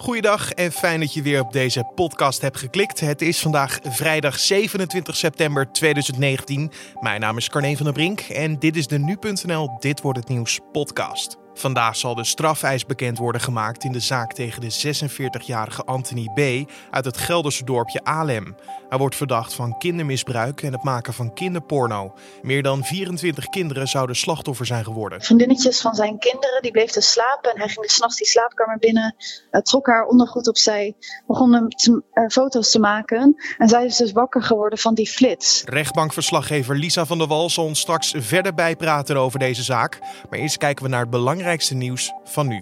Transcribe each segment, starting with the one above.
Goeiedag en fijn dat je weer op deze podcast hebt geklikt. Het is vandaag vrijdag 27 september 2019. Mijn naam is Carne van der Brink en dit is de Nu.nl Dit Wordt Het Nieuws podcast. Vandaag zal de strafeis bekend worden gemaakt in de zaak tegen de 46-jarige Anthony B. uit het Gelderse dorpje Alem. Hij wordt verdacht van kindermisbruik en het maken van kinderporno. Meer dan 24 kinderen zouden slachtoffer zijn geworden. Vriendinnetjes van zijn kinderen, die bleef te slapen en hij ging dus s'nachts die slaapkamer binnen, trok haar ondergoed opzij, begon hem te, uh, foto's te maken en zij is dus wakker geworden van die flits. Rechtbankverslaggever Lisa van der Wal zal ons straks verder bijpraten over deze zaak. Maar eerst kijken we naar het belangrijkste nieuws van nu.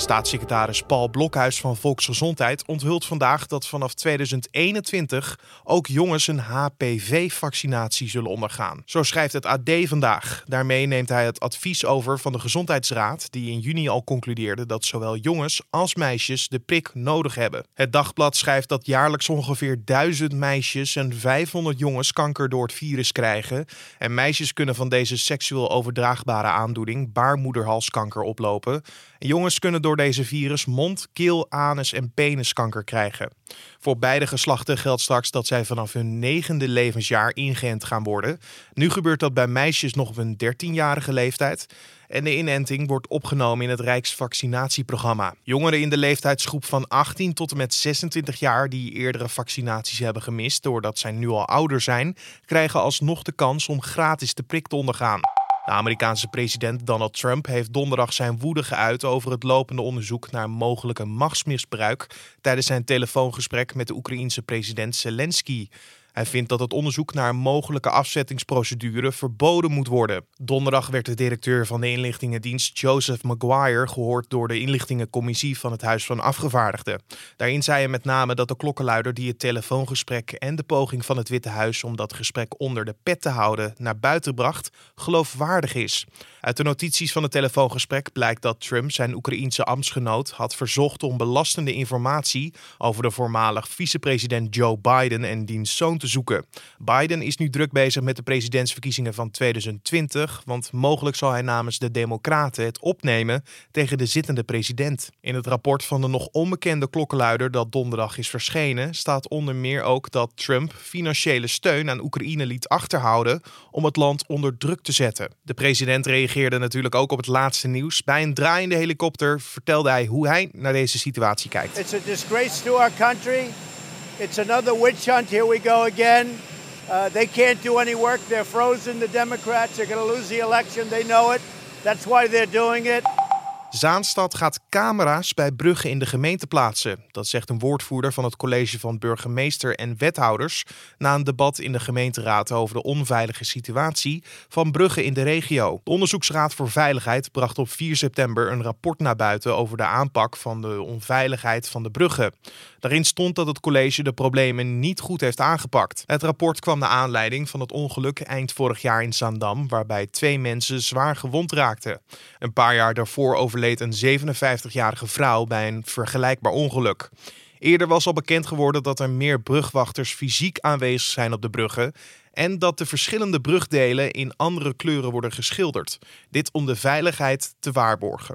Staatssecretaris Paul Blokhuis van Volksgezondheid onthult vandaag dat vanaf 2021 ook jongens een HPV-vaccinatie zullen ondergaan. Zo schrijft het AD vandaag. Daarmee neemt hij het advies over van de Gezondheidsraad, die in juni al concludeerde dat zowel jongens als meisjes de prik nodig hebben. Het dagblad schrijft dat jaarlijks ongeveer 1000 meisjes en 500 jongens kanker door het virus krijgen. En meisjes kunnen van deze seksueel overdraagbare aandoening baarmoederhalskanker oplopen. En jongens kunnen door door deze virus mond, keel, anus en peniskanker krijgen. Voor beide geslachten geldt straks dat zij vanaf hun negende levensjaar ingeënt gaan worden. Nu gebeurt dat bij meisjes nog op hun 13-jarige leeftijd. En de inenting wordt opgenomen in het Rijksvaccinatieprogramma. Jongeren in de leeftijdsgroep van 18 tot en met 26 jaar die eerdere vaccinaties hebben gemist doordat zij nu al ouder zijn, krijgen alsnog de kans om gratis de prik te ondergaan. De Amerikaanse president Donald Trump heeft donderdag zijn woede geuit over het lopende onderzoek naar mogelijke machtsmisbruik tijdens zijn telefoongesprek met de Oekraïense president Zelensky. Hij vindt dat het onderzoek naar een mogelijke afzettingsprocedure verboden moet worden. Donderdag werd de directeur van de inlichtingendienst Joseph Maguire gehoord door de inlichtingencommissie van het Huis van Afgevaardigden. Daarin zei hij met name dat de klokkenluider die het telefoongesprek en de poging van het Witte Huis om dat gesprek onder de pet te houden naar buiten bracht, geloofwaardig is. Uit de notities van het telefoongesprek blijkt dat Trump zijn Oekraïense ambtsgenoot had verzocht om belastende informatie over de voormalig vicepresident Joe Biden en diens zoon te zoeken. Biden is nu druk bezig met de presidentsverkiezingen van 2020, want mogelijk zal hij namens de Democraten het opnemen tegen de zittende president. In het rapport van de nog onbekende klokkenluider dat donderdag is verschenen, staat onder meer ook dat Trump financiële steun aan Oekraïne liet achterhouden om het land onder druk te zetten. De president reageerde natuurlijk ook op het laatste nieuws. Bij een draaiende helikopter vertelde hij hoe hij naar deze situatie kijkt. It's a disgrace to our country. It's another witch hunt. Here we go again. Uh, they can't do any work. They're frozen. The Democrats are going to lose the election. They know it. That's why they're doing it. Zaanstad gaat camera's bij bruggen in de gemeente plaatsen. Dat zegt een woordvoerder van het college van burgemeester en wethouders na een debat in de gemeenteraad over de onveilige situatie van bruggen in de regio. De Onderzoeksraad voor Veiligheid bracht op 4 september een rapport naar buiten over de aanpak van de onveiligheid van de bruggen. Daarin stond dat het college de problemen niet goed heeft aangepakt. Het rapport kwam naar aanleiding van het ongeluk eind vorig jaar in Zaandam, waarbij twee mensen zwaar gewond raakten. Een paar jaar daarvoor overleed een 57-jarige vrouw bij een vergelijkbaar ongeluk. Eerder was al bekend geworden dat er meer brugwachters fysiek aanwezig zijn op de bruggen en dat de verschillende brugdelen in andere kleuren worden geschilderd. Dit om de veiligheid te waarborgen.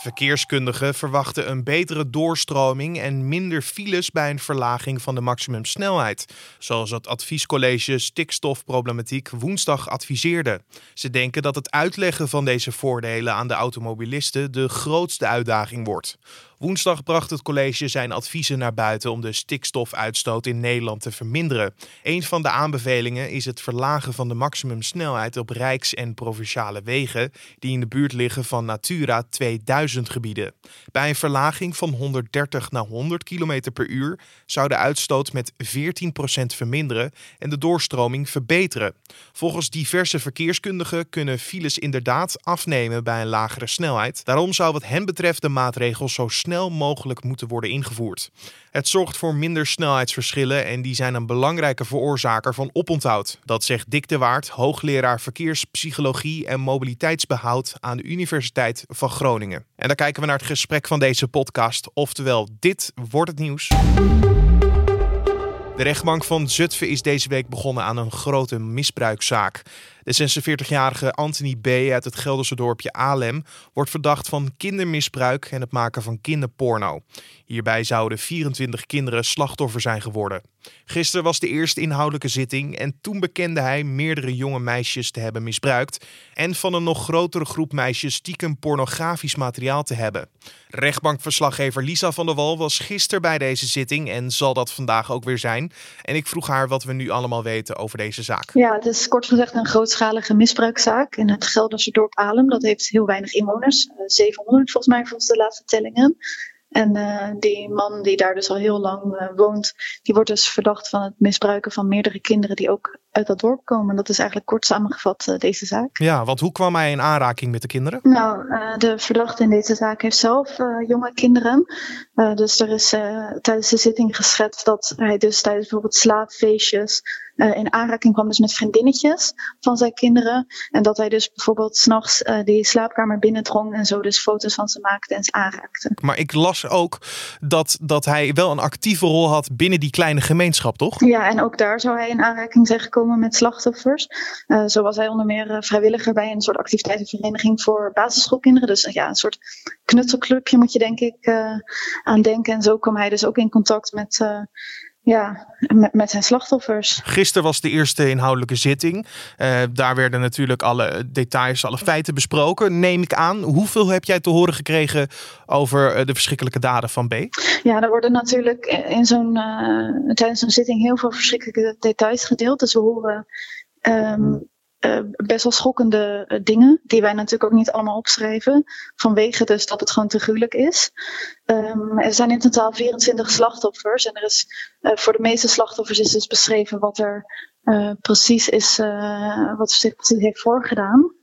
Verkeerskundigen verwachten een betere doorstroming en minder files bij een verlaging van de maximumsnelheid, zoals het adviescollege stikstofproblematiek woensdag adviseerde. Ze denken dat het uitleggen van deze voordelen aan de automobilisten de grootste uitdaging wordt. Woensdag bracht het college zijn adviezen naar buiten om de stikstofuitstoot in Nederland te verminderen. Een van de aanbevelingen is het verlagen van de maximumsnelheid op rijks- en provinciale wegen die in de buurt liggen van Natura 2000 gebieden. Bij een verlaging van 130 naar 100 km per uur zou de uitstoot met 14% verminderen en de doorstroming verbeteren. Volgens diverse verkeerskundigen kunnen files inderdaad afnemen bij een lagere snelheid. Daarom zou wat hen betreft de maatregels zo snel snel mogelijk moeten worden ingevoerd. Het zorgt voor minder snelheidsverschillen en die zijn een belangrijke veroorzaker van oponthoud. Dat zegt Dick de Waard, hoogleraar verkeerspsychologie en mobiliteitsbehoud aan de Universiteit van Groningen. En dan kijken we naar het gesprek van deze podcast, oftewel dit wordt het nieuws. De rechtbank van Zutphen is deze week begonnen aan een grote misbruikzaak. De 46-jarige Anthony B. uit het Gelderse dorpje Alem wordt verdacht van kindermisbruik en het maken van kinderporno. Hierbij zouden 24 kinderen slachtoffer zijn geworden. Gisteren was de eerste inhoudelijke zitting en toen bekende hij meerdere jonge meisjes te hebben misbruikt en van een nog grotere groep meisjes stiekem pornografisch materiaal te hebben. Rechtbankverslaggever Lisa van der Wal was gisteren bij deze zitting en zal dat vandaag ook weer zijn. En ik vroeg haar wat we nu allemaal weten over deze zaak. Ja, het is kort gezegd een grootschalige misbruikzaak in het Gelderse dorp Alem. Dat heeft heel weinig inwoners, 700 eh, volgens mij volgens de laatste tellingen. En uh, die man die daar dus al heel lang uh, woont, die wordt dus verdacht van het misbruiken van meerdere kinderen die ook uit dat dorp komen. Dat is eigenlijk kort samengevat uh, deze zaak. Ja, want hoe kwam hij in aanraking met de kinderen? Nou, de verdachte in deze zaak heeft zelf jonge kinderen. dus er is tijdens de zitting geschetst dat hij dus tijdens bijvoorbeeld slaapfeestjes uh, in aanraking kwam dus met vriendinnetjes van zijn kinderen. En dat hij dus bijvoorbeeld s'nachts uh, die slaapkamer binnendrong en zo dus foto's van ze maakte en ze aanraakte. Maar ik las ook dat, dat hij wel een actieve rol had binnen die kleine gemeenschap, toch? Ja, en ook daar zou hij in aanraking zijn gekomen met slachtoffers. Uh, zo was hij onder meer vrijwilliger bij een soort activiteitenvereniging voor basisschoolkinderen. Dus ja, een soort knutselclubje moet je denk ik aan denken. En zo kwam hij dus ook in contact met ja, met, met, zijn slachtoffers. Gisteren was de eerste inhoudelijke zitting. Uh, daar werden natuurlijk alle details, alle feiten besproken, neem ik aan. Hoeveel heb jij te horen gekregen over uh, de verschrikkelijke daden van B? Ja, er worden natuurlijk in zo'n, uh, tijdens zo'n zitting heel veel verschrikkelijke details gedeeld. Dus we horen um, uh, best wel schokkende uh, dingen, die wij natuurlijk ook niet allemaal opschrijven, vanwege dus dat het gewoon te gruwelijk is. Um, er zijn in totaal 24 slachtoffers en er is uh, voor de meeste slachtoffers is dus beschreven wat er precies is, wat zich precies heeft voorgedaan.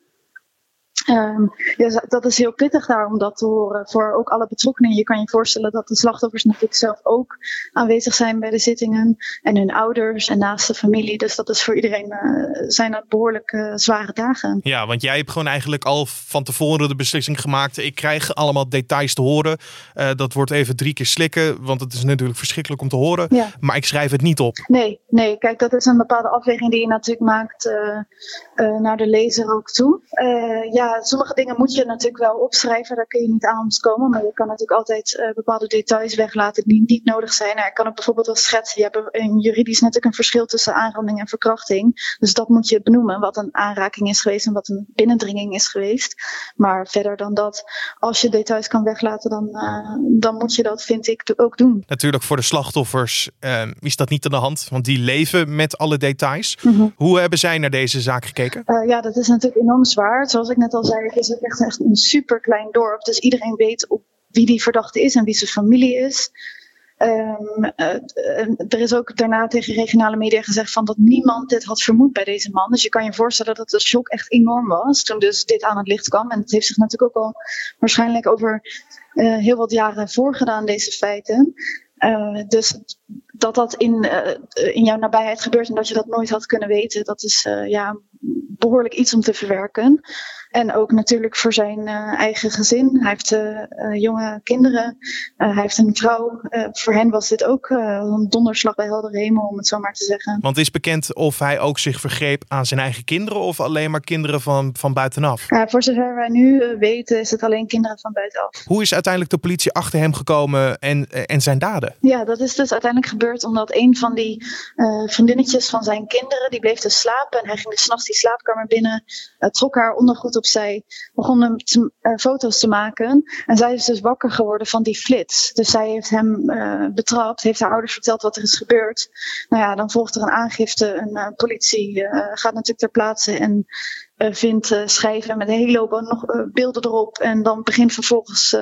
Um, ja, dat is heel pittig daar om dat te horen voor ook alle betrokkenen. Je kan je voorstellen dat de slachtoffers natuurlijk zelf ook aanwezig zijn bij de zittingen. En hun ouders en naaste familie. Dus dat is voor iedereen uh, zijn dat behoorlijk uh, zware dagen. Ja, want jij hebt gewoon eigenlijk al van tevoren de beslissing gemaakt. Ik krijg allemaal details te horen. Uh, dat wordt even drie keer slikken. Want het is natuurlijk verschrikkelijk om te horen. Ja. Maar ik schrijf het niet op. Nee, nee, kijk, dat is een bepaalde afweging die je natuurlijk maakt naar de lezer ook toe. ja, sommige dingen moet je natuurlijk wel opschrijven, daar kun je niet aan ontkomen. Maar je kan natuurlijk altijd uh, bepaalde details weglaten die niet nodig zijn. Nou, ik kan het bijvoorbeeld wel schetsen. Je hebt in juridisch natuurlijk een verschil tussen aanranding en verkrachting. Dus dat moet je benoemen, wat een aanraking is geweest en wat een binnendringing is geweest. Maar verder dan dat, als je details kan weglaten, dan, uh, dan moet je dat, vind ik, ook doen. Natuurlijk, voor de slachtoffers uh, is dat niet aan de hand, want die leven met alle details. Mm -hmm. Hoe hebben zij naar deze zaak gekeken? ja, dat is natuurlijk enorm zwaar. Zoals ik net al zei, is het echt, echt een super klein dorp. Dus iedereen weet op wie die verdachte is en wie zijn familie is. Um, uh, er is ook daarna tegen regionale media gezegd van dat niemand dit had vermoed bij deze man. Dus je kan je voorstellen dat de shock echt enorm was toen dus dit aan het licht kwam. En het heeft zich natuurlijk ook al waarschijnlijk over uh, heel wat jaren voorgedaan, deze feiten. Uh, dus dat dat in, in jouw nabijheid gebeurt en dat je dat nooit had kunnen weten, dat is ja, behoorlijk iets om te verwerken. En ook natuurlijk voor zijn uh, eigen gezin. Hij heeft jonge kinderen. hij heeft een vrouw. voor hen was dit ook een donderslag bij helder hemel, om het zo maar te zeggen. Want is bekend of hij ook zich vergreep aan zijn eigen kinderen of alleen maar kinderen van, van buitenaf? voor zover wij nu weten is het alleen kinderen van buitenaf. Hoe is uiteindelijk de politie achter hem gekomen en, en zijn daden? Ja, dat is dus uiteindelijk gebeurd omdat een van die vriendinnetjes van zijn kinderen, die bleef dus slapen. En hij ging dus s'nachts die slaapkamer binnen, trok haar ondergoed op zij begon hem te, uh, foto's te maken. En zij is dus wakker geworden van die flits. Dus zij heeft hem uh, betrapt, heeft haar ouders verteld wat er is gebeurd. Nou ja, dan volgt er een aangifte. Een uh, politie gaat natuurlijk ter plaatse en vindt schrijven met een hele nog beelden erop. En dan begint vervolgens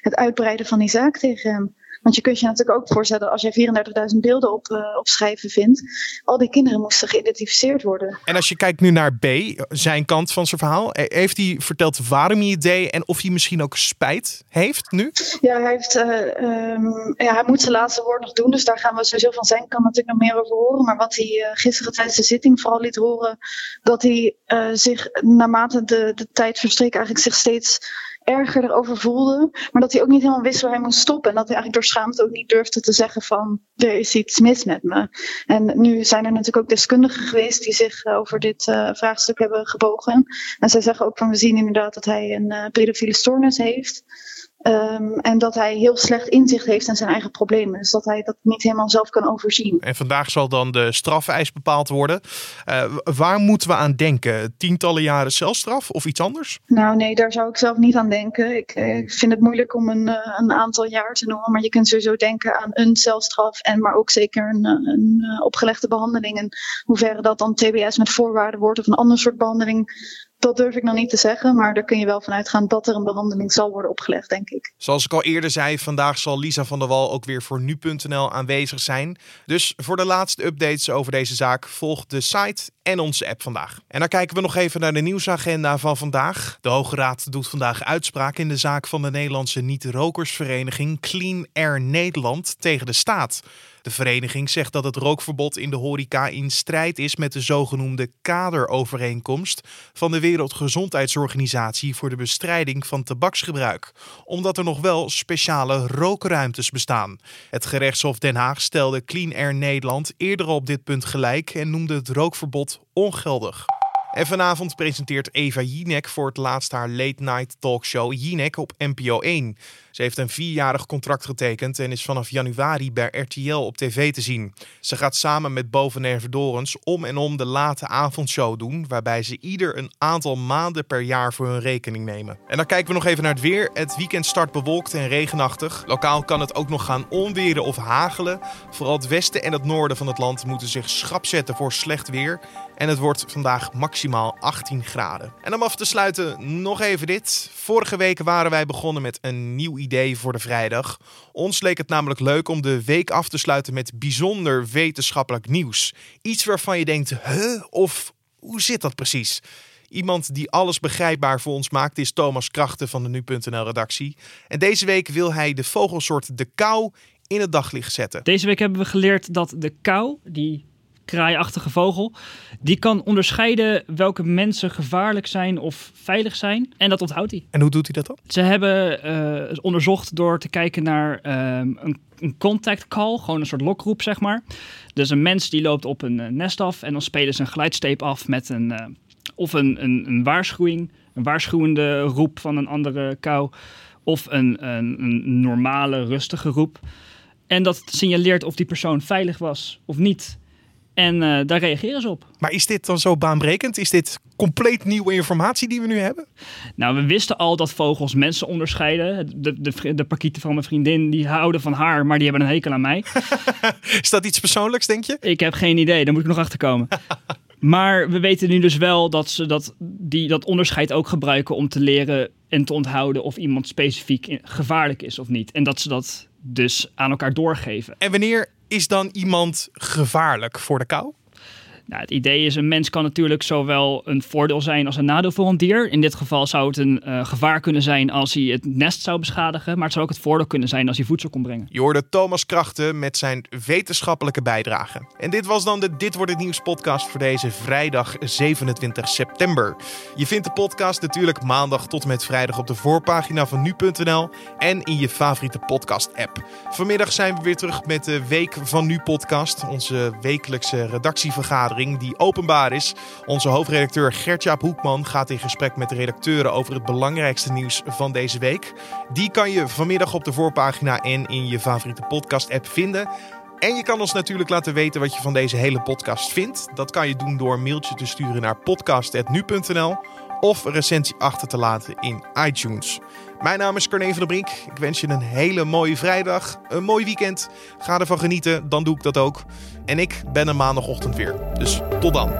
het uitbreiden van die zaak tegen hem. Want je kunt je natuurlijk ook voorstellen, als je 34.000 beelden op, uh, schrijven vindt, al die kinderen moesten geïdentificeerd worden. En als je kijkt nu naar B, zijn kant van zijn verhaal, heeft hij verteld waarom hij het deed en of hij misschien ook spijt heeft nu? Ja, hij, heeft, uh, um, ja, hij moet zijn laatste woord nog doen, dus daar gaan we sowieso van zijn kant natuurlijk nog meer over horen. Maar wat hij uh, gisteren tijdens de zitting vooral liet horen, dat hij zich naarmate de, de tijd verstreek eigenlijk zich steeds erger erover voelde. Maar dat hij ook niet helemaal wist waar hij moest stoppen. En dat hij eigenlijk door schaamte ook niet durfde te zeggen van er is iets mis met me. En nu zijn er natuurlijk ook deskundigen geweest die zich over dit uh, vraagstuk hebben gebogen. En zij zeggen ook van we zien inderdaad dat hij een uh, pedofiele stoornis heeft. Um, en dat hij heel slecht inzicht heeft in zijn eigen problemen. Dus dat hij dat niet helemaal zelf kan overzien. En vandaag zal dan de strafeis bepaald worden. Uh, waar moeten we aan denken? Tientallen jaren celstraf of iets anders? Nou nee, daar zou ik zelf niet aan denken. Ik, ik vind het moeilijk om een, een, aantal jaar te noemen. Maar je kunt sowieso denken aan een celstraf. En maar ook zeker een, een opgelegde behandeling. En hoeverre dat dan TBS met voorwaarden wordt of een ander soort behandeling dat durf ik nog niet te zeggen, maar daar kun je wel vanuit gaan dat er een behandeling zal worden opgelegd, denk ik. Zoals ik al eerder zei, vandaag zal Lisa van der Wal ook weer voor nu.nl aanwezig zijn. Dus voor de laatste updates over deze zaak, volg de site en onze app vandaag. En dan kijken we nog even naar de nieuwsagenda van vandaag. De Hoge Raad doet vandaag uitspraak in de zaak van de Nederlandse niet-rokersvereniging Clean Air Nederland tegen de staat. De vereniging zegt dat het rookverbod in de horeca in strijd is met de zogenoemde kaderovereenkomst van de Wereldgezondheidsorganisatie voor de bestrijding van tabaksgebruik, omdat er nog wel speciale rookruimtes bestaan. Het gerechtshof Den Haag stelde Clean Air Nederland eerder op dit punt gelijk en noemde het rookverbod ongeldig. En vanavond presenteert Eva Jinek voor het laatst haar late night talkshow Jinek op NPO 1. Ze heeft een vierjarig contract getekend en is vanaf januari bij RTL op tv te zien. Ze gaat samen met Boven Dorens om en om de late avondshow doen, waarbij ze ieder een aantal maanden per jaar voor hun rekening nemen. En dan kijken we nog even naar het weer. Het weekend start bewolkt en regenachtig. Lokaal kan het ook nog gaan onweren of hagelen. Vooral het westen en het noorden van het land moeten zich schrap zetten voor slecht weer. En het wordt vandaag maximaal 18 graden. En om af te sluiten nog even dit. Vorige week waren wij begonnen met een nieuw idee voor de vrijdag. Ons leek het namelijk leuk om de week af te sluiten met bijzonder wetenschappelijk nieuws. Iets waarvan je denkt, huh? Of hoe zit dat precies? Iemand die alles begrijpbaar voor ons maakt is Thomas Krachten van de Nu.nl redactie. En deze week wil hij de vogelsoort de kou in het daglicht zetten. Deze week hebben we geleerd dat de kou, die kraaiachtige vogel. Die kan onderscheiden welke mensen gevaarlijk zijn of veilig zijn. En dat onthoudt hij. En hoe doet hij dat dan? Ze hebben uh, onderzocht door te kijken naar um, een, een, contact call. Gewoon een soort lokroep, zeg maar. Dus een mens die loopt op een uh, nest af. En dan spelen ze een geluidsteep af met een... Uh, of een, een, een waarschuwing. Een waarschuwende roep van een andere kou. Of een, een, een normale, rustige roep. En dat signaleert of die persoon veilig was of niet. En uh, daar reageren ze op. Maar is dit dan zo baanbrekend? Is dit compleet nieuwe informatie die we nu hebben? Nou, we wisten al dat vogels mensen onderscheiden. De, de, de pakieten van mijn vriendin, die houden van haar, maar die hebben een hekel aan mij. is dat iets persoonlijks, denk je? Ik heb geen idee, daar moet ik nog achter komen. maar we weten nu dus wel dat ze dat, die, dat onderscheid ook gebruiken om te leren en te onthouden of iemand specifiek gevaarlijk is of niet. En dat ze dat dus aan elkaar doorgeven. En wanneer is dan iemand gevaarlijk voor de kou? Nou, het idee is, een mens kan natuurlijk zowel een voordeel zijn als een nadeel voor een dier. In dit geval zou het een uh, gevaar kunnen zijn als hij het nest zou beschadigen. Maar het zou ook het voordeel kunnen zijn als hij voedsel kon brengen. Je hoorde Thomas Krachten met zijn wetenschappelijke bijdrage. En dit was dan de Dit Wordt Het Nieuws podcast voor deze vrijdag 27 september. Je vindt de podcast natuurlijk maandag tot en met vrijdag op de voorpagina van nu.nl en in je favoriete podcast app. Vanmiddag zijn we weer terug met de Week van Nu podcast. Onze wekelijkse redactievergadering die openbaar is. Onze hoofdredacteur Gertjaap Hoekman gaat in gesprek met de redacteuren over het belangrijkste nieuws van deze week. Die kan je vanmiddag op de voorpagina en in je favoriete podcast-app vinden. En je kan ons natuurlijk laten weten wat je van deze hele podcast vindt. Dat kan je doen door een mailtje te sturen naar podcast.nu.nl of een recensie achter te laten in iTunes. Mijn naam is Carne van der Brink. Ik wens je een hele mooie vrijdag, een mooi weekend. Ga ervan genieten, dan doe ik dat ook. En ik ben er maandagochtend weer. Dus tot dan.